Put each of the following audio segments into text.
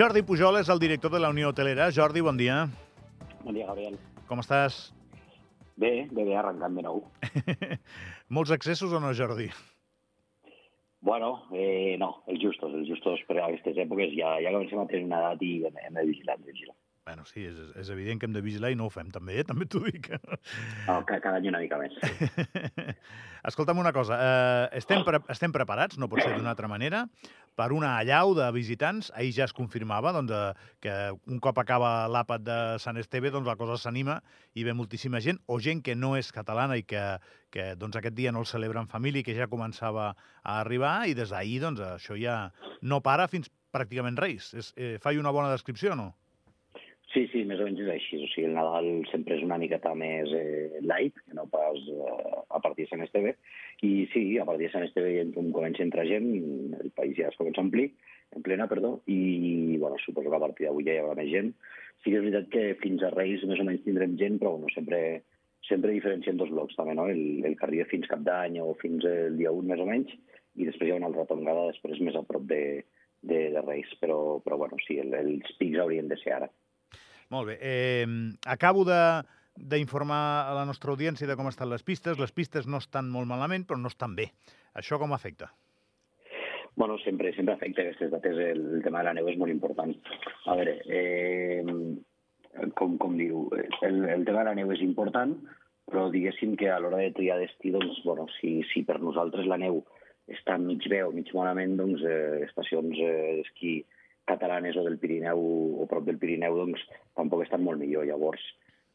Jordi Pujol és el director de la Unió Hotelera. Jordi, bon dia. Bon dia, Gabriel. Com estàs? Bé, bé, bé, arrencant de nou. Molts excessos o no, Jordi? Bueno, eh, no, els justos, els justos per a aquestes èpoques ja, ja comencem a tenir una edat i hem, hem de vigilar, hem de vigilar. Bueno, sí, és, és evident que hem de vigilar i no ho fem també, eh? també t'ho dic. No, cada any una mica més. Escolta'm una cosa, eh, estem, pre estem preparats, no pot ser d'una altra manera, per una allau de visitants. Ahir ja es confirmava doncs, eh, que un cop acaba l'àpat de Sant Esteve, doncs la cosa s'anima i ve moltíssima gent, o gent que no és catalana i que, que doncs, aquest dia no el celebra en família i que ja començava a arribar, i des d'ahir doncs, això ja no para fins pràcticament Reis. És, eh, faig una bona descripció o no? Sí, sí, més o menys és així. O sigui, el Nadal sempre és una miqueta més eh, light, que no pas eh, a partir de Sant Esteve. I sí, a partir de Sant Esteve ja comença a entrar gent, el país ja es comença a omplir, en plena, perdó, i bueno, suposo que a partir d'avui ja hi haurà més gent. Sí que és veritat que fins a Reis més o menys tindrem gent, però bueno, sempre, sempre diferenciem dos blocs també, no? El, el que arriba fins cap d'any o fins el dia 1 més o menys, i després hi ha una altra tongada després més a prop de, de, de Reis. Però, però bueno, sí, el, els pics haurien de ser ara. Molt bé. Eh, acabo de d'informar a la nostra audiència de com estan les pistes. Les pistes no estan molt malament, però no estan bé. Això com afecta? Bueno, sempre, sempre afecta aquestes dates. El, el tema de la neu és molt important. A veure, eh, com, com dir-ho, el, el tema de la neu és important, però diguéssim que a l'hora de triar destí, doncs, bueno, si, si per nosaltres la neu està mig bé o mig malament, doncs eh, estacions eh, d'esquí catalanes o del Pirineu o prop del Pirineu, doncs tampoc estan molt millor. Llavors,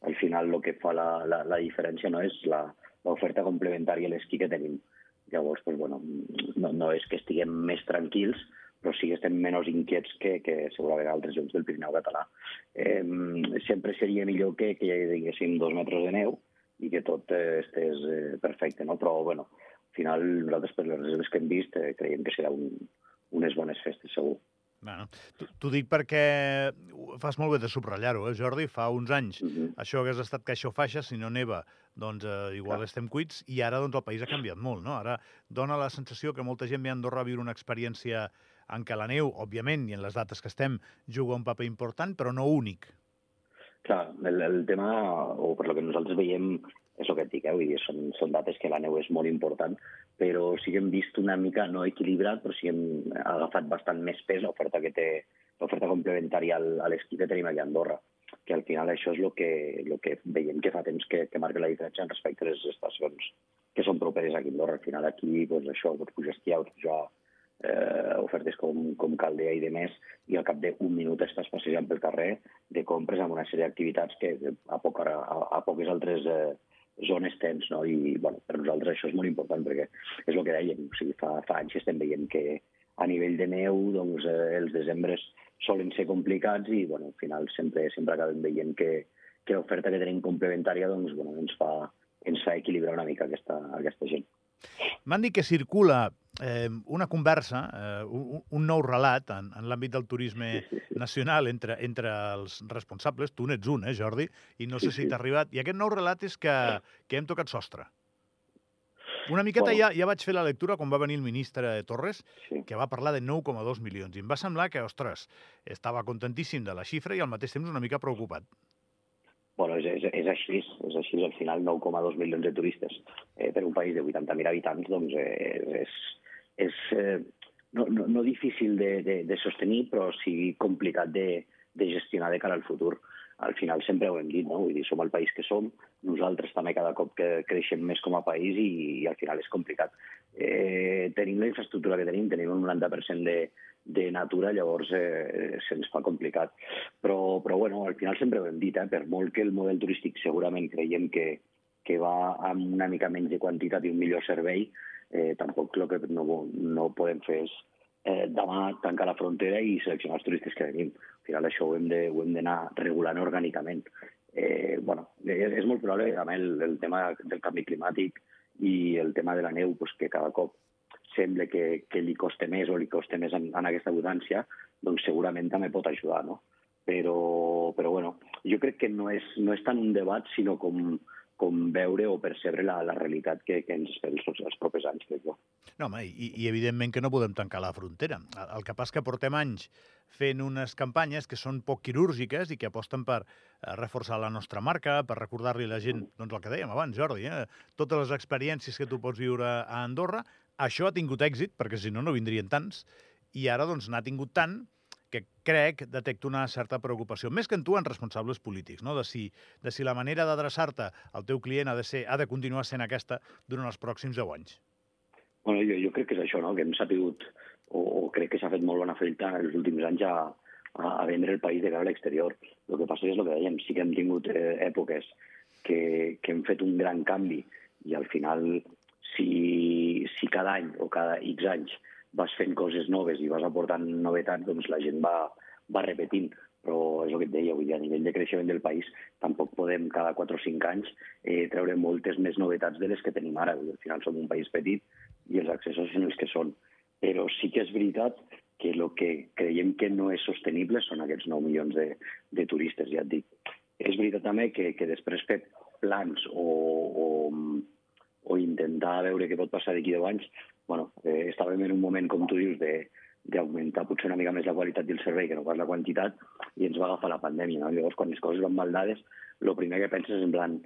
al final el que fa la, la, la diferència no és l'oferta complementària a l'esquí que tenim. Llavors, pues, bueno, no, no és que estiguem més tranquils, però sí que estem menys inquiets que, que segurament altres llocs del Pirineu català. Eh, sempre seria millor que, que hi haguéssim dos metres de neu i que tot eh, estés eh, perfecte, no? però bueno, al final nosaltres per les reserves que hem vist eh, creiem que serà un, unes bones festes, segur. Bueno, T'ho dic perquè fas molt bé de subratllar-ho, eh, Jordi? Fa uns anys uh -huh. això hagués estat caixa o faixa, si no neva, doncs eh, igual Clar. estem cuits, i ara doncs, el país ha canviat molt, no? Ara dona la sensació que molta gent ve a Andorra a viure una experiència en què la neu, òbviament, i en les dates que estem, juga un paper important, però no únic. Clar, el, el tema, o per lo que nosaltres veiem, és el que et dic, eh? Dir, són, són dates que la neu és molt important, però sí que hem vist una mica, no equilibrat, però sí que hem agafat bastant més pes l'oferta que té l'oferta complementària a l'esquí que tenim aquí a Andorra, que al final això és el que, el que veiem que fa temps que, que marca la diferència respecte a les estacions que són properes aquí a Andorra. Al final aquí, doncs això, pots pujar a esquiar, pots pujar eh, ofertes com, com Caldea i de més, i al cap d'un minut estàs passejant pel carrer de compres amb una sèrie d'activitats que a, poc, a, a poques altres eh, zones tens, no? I, bueno, per nosaltres això és molt important, perquè és el que dèiem, o sigui, fa, fa anys estem veient que a nivell de neu, doncs, eh, els desembres solen ser complicats i, bueno, al final sempre, sempre acabem veient que, que l'oferta que tenim complementària, doncs, bueno, ens fa, ens fa equilibrar una mica aquesta, aquesta gent. M'han dit que circula eh, una conversa, eh, un, un nou relat en, en l'àmbit del turisme nacional entre, entre els responsables, tu n'ets un, eh, Jordi, i no sé si t'ha arribat, i aquest nou relat és que, que hem tocat sostre. Una miqueta bueno. ja, ja vaig fer la lectura quan va venir el ministre Torres, sí. que va parlar de 9,2 milions, i em va semblar que, ostres, estava contentíssim de la xifra i al mateix temps una mica preocupat. Bueno, és, és, és així, és així. Al final, 9,2 milions de turistes eh, per un país de 80.000 habitants, doncs eh, és, és eh, no, no, no difícil de, de, de sostenir, però sí complicat de, de gestionar de cara al futur. Al final sempre ho hem dit, no? Vull dir, som el país que som, nosaltres també cada cop que creixem més com a país i, i al final és complicat. Eh, tenim la infraestructura que tenim, tenim un 90% de, de natura, llavors eh, se'ns fa complicat. Però, però bueno, al final sempre ho hem dit, eh, per molt que el model turístic segurament creiem que, que va amb una mica menys de quantitat i un millor servei, eh, tampoc el que no, no podem fer és eh, demà tancar la frontera i seleccionar els turistes que venim. Al final això ho hem d'anar regulant orgànicament. Eh, bueno, és, és molt probable, amb el, el tema del canvi climàtic i el tema de la neu, pues, que cada cop sembla que, que li costa més o li costa més en, en aquesta abundància, doncs segurament també pot ajudar, no? Però, però bueno, jo crec que no és, no és tant un debat, sinó com, com veure o percebre la, la realitat que, que ens espera els, els propers anys, crec jo. No, home, i, i evidentment que no podem tancar la frontera. El, el que passa que portem anys fent unes campanyes que són poc quirúrgiques i que aposten per eh, reforçar la nostra marca, per recordar-li a la gent, doncs el que dèiem abans, Jordi, eh, totes les experiències que tu pots viure a Andorra. Això ha tingut èxit, perquè si no, no vindrien tants, i ara doncs n'ha tingut tant que crec detecto una certa preocupació, més que en tu, en responsables polítics, no? de, si, de si la manera d'adreçar-te al teu client ha de, ser, ha de continuar sent aquesta durant els pròxims 10 anys. Bueno, jo, jo crec que és això, no? que hem sapigut, o, o crec que s'ha fet molt bona feina en els últims anys a, a, a vendre el país de cara a l'exterior. El que passa és el que dèiem, sí que hem tingut eh, èpoques que, que hem fet un gran canvi i al final, si, si cada any o cada X anys vas fent coses noves i vas aportant novetats, doncs la gent va, va repetint. Però és el que et deia, dir, a nivell de creixement del país tampoc podem cada 4 o 5 anys eh, treure moltes més novetats de les que tenim ara. Al final som un país petit i els accessos són els que són. Però sí que és veritat que el que creiem que no és sostenible són aquests 9 milions de, de turistes, ja et dic. És veritat també que, que després fer plans o, o, o intentar veure què pot passar d'aquí 10 anys bueno, eh, estàvem en un moment, com tu dius, de d'augmentar potser una mica més la qualitat del servei que no pas la quantitat, i ens va agafar la pandèmia. No? Llavors, quan les coses van mal dades, el primer que penses és en plan,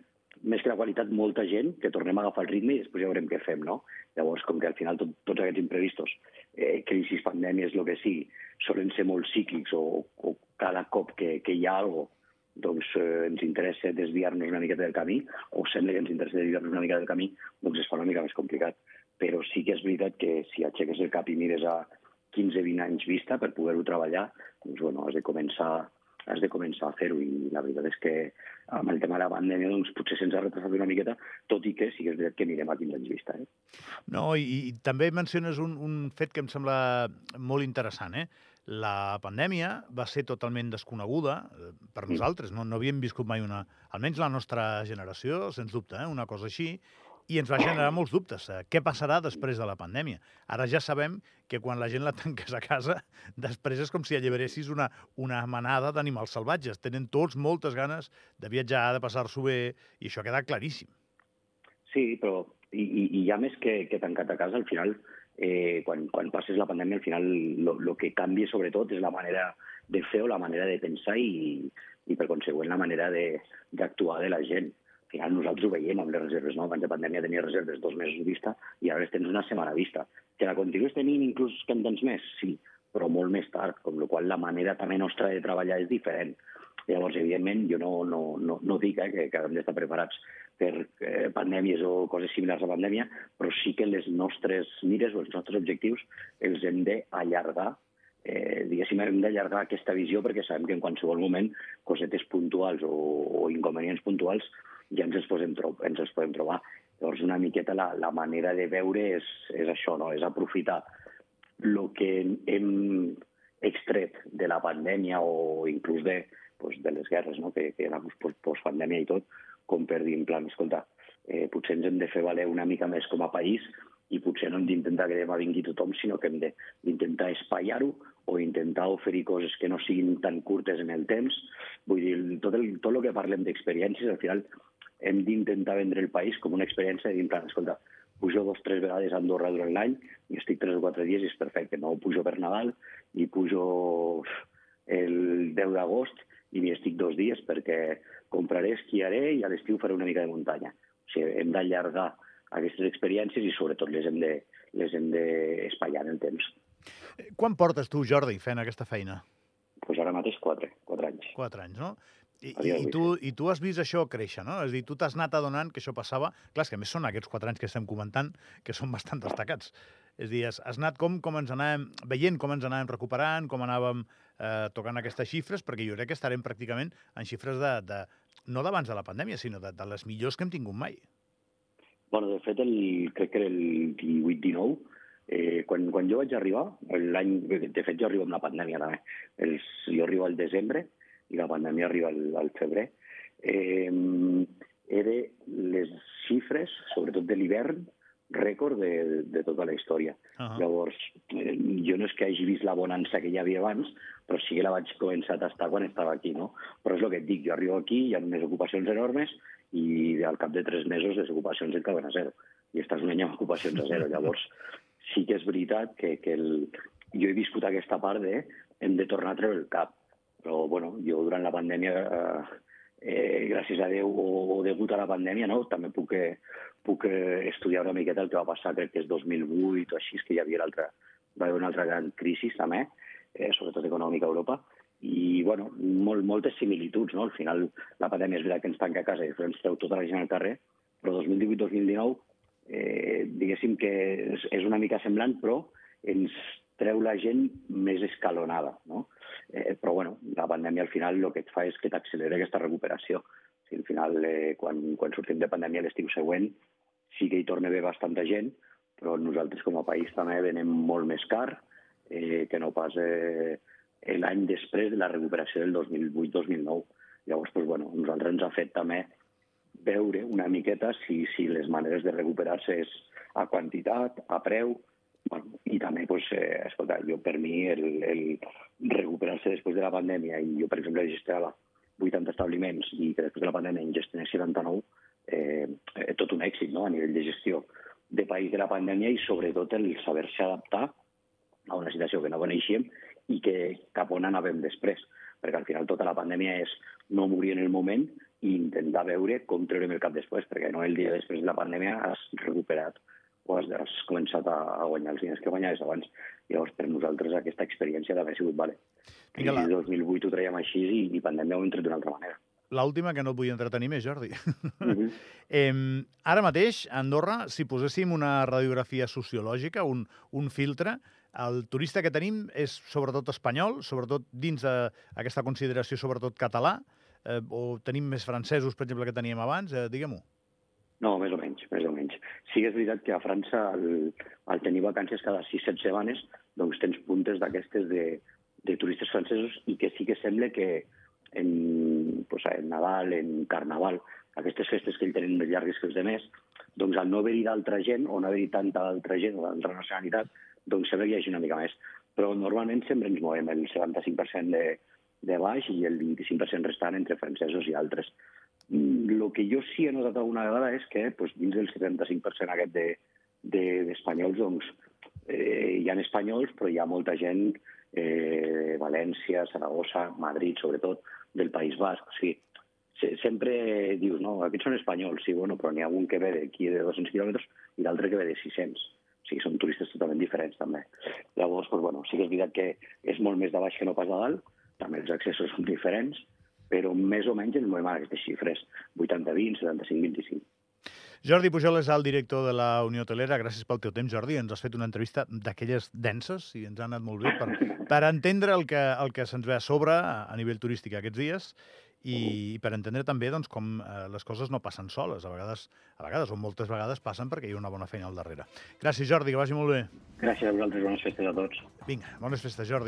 més que la qualitat, molta gent, que tornem a agafar el ritme i després ja veurem què fem, no? Llavors, com que al final tot, tots aquests imprevistos, eh, crisis, pandèmies, el que sigui, solen ser molt cíclics o, o cada cop que, que hi ha alguna doncs eh, ens interessa desviar-nos una miqueta del camí, o sembla que ens interessa desviar-nos una mica del camí, doncs es fa una mica més complicat però sí que és veritat que si aixeques el cap i mires a 15-20 anys vista per poder-ho treballar, doncs bueno, has de començar has de començar a fer-ho i la veritat és que amb el tema de la pandèmia doncs, potser se'ns ha retrasat una miqueta, tot i que sí que és veritat que anirem a 15 anys vista. Eh? No, i, i també menciones un, un fet que em sembla molt interessant. Eh? La pandèmia va ser totalment desconeguda eh, per nosaltres, no, no havíem viscut mai una... Almenys la nostra generació, sens dubte, eh? una cosa així, i ens va generar molts dubtes. Eh, què passarà després de la pandèmia? Ara ja sabem que quan la gent la tanques a casa, després és com si alliberessis una, una manada d'animals salvatges. Tenen tots moltes ganes de viatjar, de passar-s'ho bé, i això ha quedat claríssim. Sí, però i, i, i ja més que, que tancat a casa, al final, eh, quan, quan passes la pandèmia, al final el que canvia sobretot és la manera de fer o la manera de pensar i, i per consegüent la manera d'actuar de, de la gent final nosaltres ho veiem amb les reserves, no? Abans de pandèmia tenia reserves dos mesos vista i ara les tens una setmana vista. Que la continues tenint inclús que en tens més? Sí, però molt més tard, com la qual la manera també nostra de treballar és diferent. Llavors, evidentment, jo no, no, no, no dic eh, que, que hem d'estar preparats per eh, pandèmies o coses similars a pandèmia, però sí que les nostres mires o els nostres objectius els hem d'allargar eh, diguéssim, hem d'allargar aquesta visió perquè sabem que en qualsevol moment cosetes puntuals o, o inconvenients puntuals ja ens els, podem, ens els podem trobar. Llavors, una miqueta la, la manera de veure és, és això, no? és aprofitar el que hem extret de la pandèmia o inclús de, pues, de les guerres, no? que, que era post-pandèmia i tot, com per dir, en plan, escolta, eh, potser ens hem de fer valer una mica més com a país i potser no hem d'intentar que demà vingui tothom, sinó que hem d'intentar espaiar-ho o intentar oferir coses que no siguin tan curtes en el temps. Vull dir, tot el, tot el que parlem d'experiències, al final hem d'intentar vendre el país com una experiència de dir, escolta, pujo dos o tres vegades a Andorra durant l'any i estic tres o quatre dies i és perfecte. No pujo per Nadal i pujo el 10 d'agost i m'hi estic dos dies perquè compraré, esquiaré i a l'estiu faré una mica de muntanya. O sigui, hem d'allargar aquestes experiències i sobretot les hem de, les hem d'espaiar en el temps. Quan portes tu, Jordi, fent aquesta feina? Doncs pues ara mateix quatre, quatre anys. Quatre anys, no? I, i, tu, I tu has vist això créixer, no? És a dir, tu t'has anat adonant que això passava... Clar, que a més són aquests quatre anys que estem comentant, que són bastant destacats. És a dir, has, has anat com, com ens anàvem veient com ens anàvem recuperant, com anàvem eh, tocant aquestes xifres, perquè jo crec que estarem pràcticament en xifres de, de no d'abans de la pandèmia, sinó de, de les millors que hem tingut mai. Bueno, de fet, el, crec que era el 18-19, eh, quan, quan jo vaig arribar, l'any... De fet, jo arribo amb la pandèmia també. Els, jo arribo al desembre, i la pandèmia arriba al, al febrer, eh, era les xifres, sobretot de l'hivern, rècord de, de tota la història. Uh -huh. Llavors, eh, jo no és que hagi vist la bonança que hi havia abans, però sí que la vaig començar a tastar quan estava aquí, no? Però és el que et dic, jo arribo aquí, hi ha unes ocupacions enormes i al cap de tres mesos les ocupacions entraven a zero. I estàs un any amb ocupacions a zero. Llavors, sí que és veritat que, que el... jo he viscut aquesta part de hem de tornar a treure el cap. Però, bueno, jo durant la pandèmia, eh, eh, gràcies a Déu o, o degut a la pandèmia, no? també puc, eh, puc eh, estudiar una miqueta el que va passar, crec que és 2008 o així, que hi havia l'altra, va haver una altra gran crisi també, eh, sobretot econòmica a Europa, i bueno, molt, moltes similituds. No? Al final, la pandèmia és veritat que ens tanca a casa i ens treu tota la gent al carrer, però 2018-2019 eh, diguéssim que és, és una mica semblant, però ens treu la gent més escalonada. No? Eh, però bueno, la pandèmia al final el que et fa és que t'accelera aquesta recuperació. O sigui, al final, eh, quan, quan sortim de pandèmia l'estiu següent, sí que hi torna haver bastanta gent, però nosaltres com a país també venem molt més car eh, que no pas eh, l'any després de la recuperació del 2008-2009. Llavors, doncs, bueno, nosaltres ens ha fet també veure una miqueta si, si les maneres de recuperar-se és a quantitat, a preu, bueno, i també, pues, eh, escolta, jo per mi el, el recuperar-se després de la pandèmia, i jo, per exemple, gestionava 80 establiments i que després de la pandèmia en gestionés 79, eh, eh, tot un èxit no? a nivell de gestió de país de la pandèmia i sobretot el saber-se adaptar a una situació que no coneixíem i que cap on anàvem després. Perquè al final tota la pandèmia és no morir en el moment i intentar veure com treurem el cap després, perquè no el dia després de la pandèmia has recuperat o has, has començat a, a guanyar els diners que guanyaves abans. Llavors, per nosaltres, aquesta experiència d'haver sigut, vale, Vinga, la... 2008 ho traiem així i, i pandèmia ho hem tret d'una altra manera. L'última, que no et vull entretenir més, Jordi. Uh. -huh. eh, ara mateix, a Andorra, si poséssim una radiografia sociològica, un, un filtre, el turista que tenim és sobretot espanyol, sobretot dins d'aquesta consideració sobretot català, eh, o tenim més francesos, per exemple, que teníem abans, eh, diguem-ho. No, més o menys, menys. Sí que és veritat que a França, al, al tenir vacances cada 6-7 setmanes, doncs tens puntes d'aquestes de, de turistes francesos i que sí que sembla que en, pues, en Nadal, en Carnaval, aquestes festes que ells tenen més llargues que els demés, doncs al no haver-hi d'altra gent, o no haver-hi tanta altra gent o d'altra nacionalitat, doncs sembla que hi hagi una mica més. Però normalment sempre ens movem el 75% de, de baix i el 25% restant entre francesos i altres. El que jo sí he notat alguna vegada és que pues, dins del 75% aquest de, de, d'espanyols, doncs, eh, hi ha espanyols, però hi ha molta gent eh, València, Saragossa, Madrid, sobretot, del País Basc. O sigui, se, sempre dius, no, aquests són espanyols, sí, bueno, però n'hi ha un que ve d'aquí de 200 quilòmetres i l'altre que ve de 600. O sigui, són turistes totalment diferents, també. Llavors, pues, bueno, sí que és veritat que és molt més de baix que no pas de dalt, també els accessos són diferents, però més o menys ens movem a aquestes xifres, 80-20, 75-25. Jordi Pujol és el director de la Unió Hotelera. Gràcies pel teu temps, Jordi. Ens has fet una entrevista d'aquelles denses i ens ha anat molt bé per, per entendre el que, el que se'ns ve a sobre a nivell turístic aquests dies i, i per entendre també doncs, com eh, les coses no passen soles. A vegades, a vegades, o moltes vegades, passen perquè hi ha una bona feina al darrere. Gràcies, Jordi, que vagi molt bé. Gràcies a vosaltres, bones festes a tots. Vinga, bones festes, Jordi.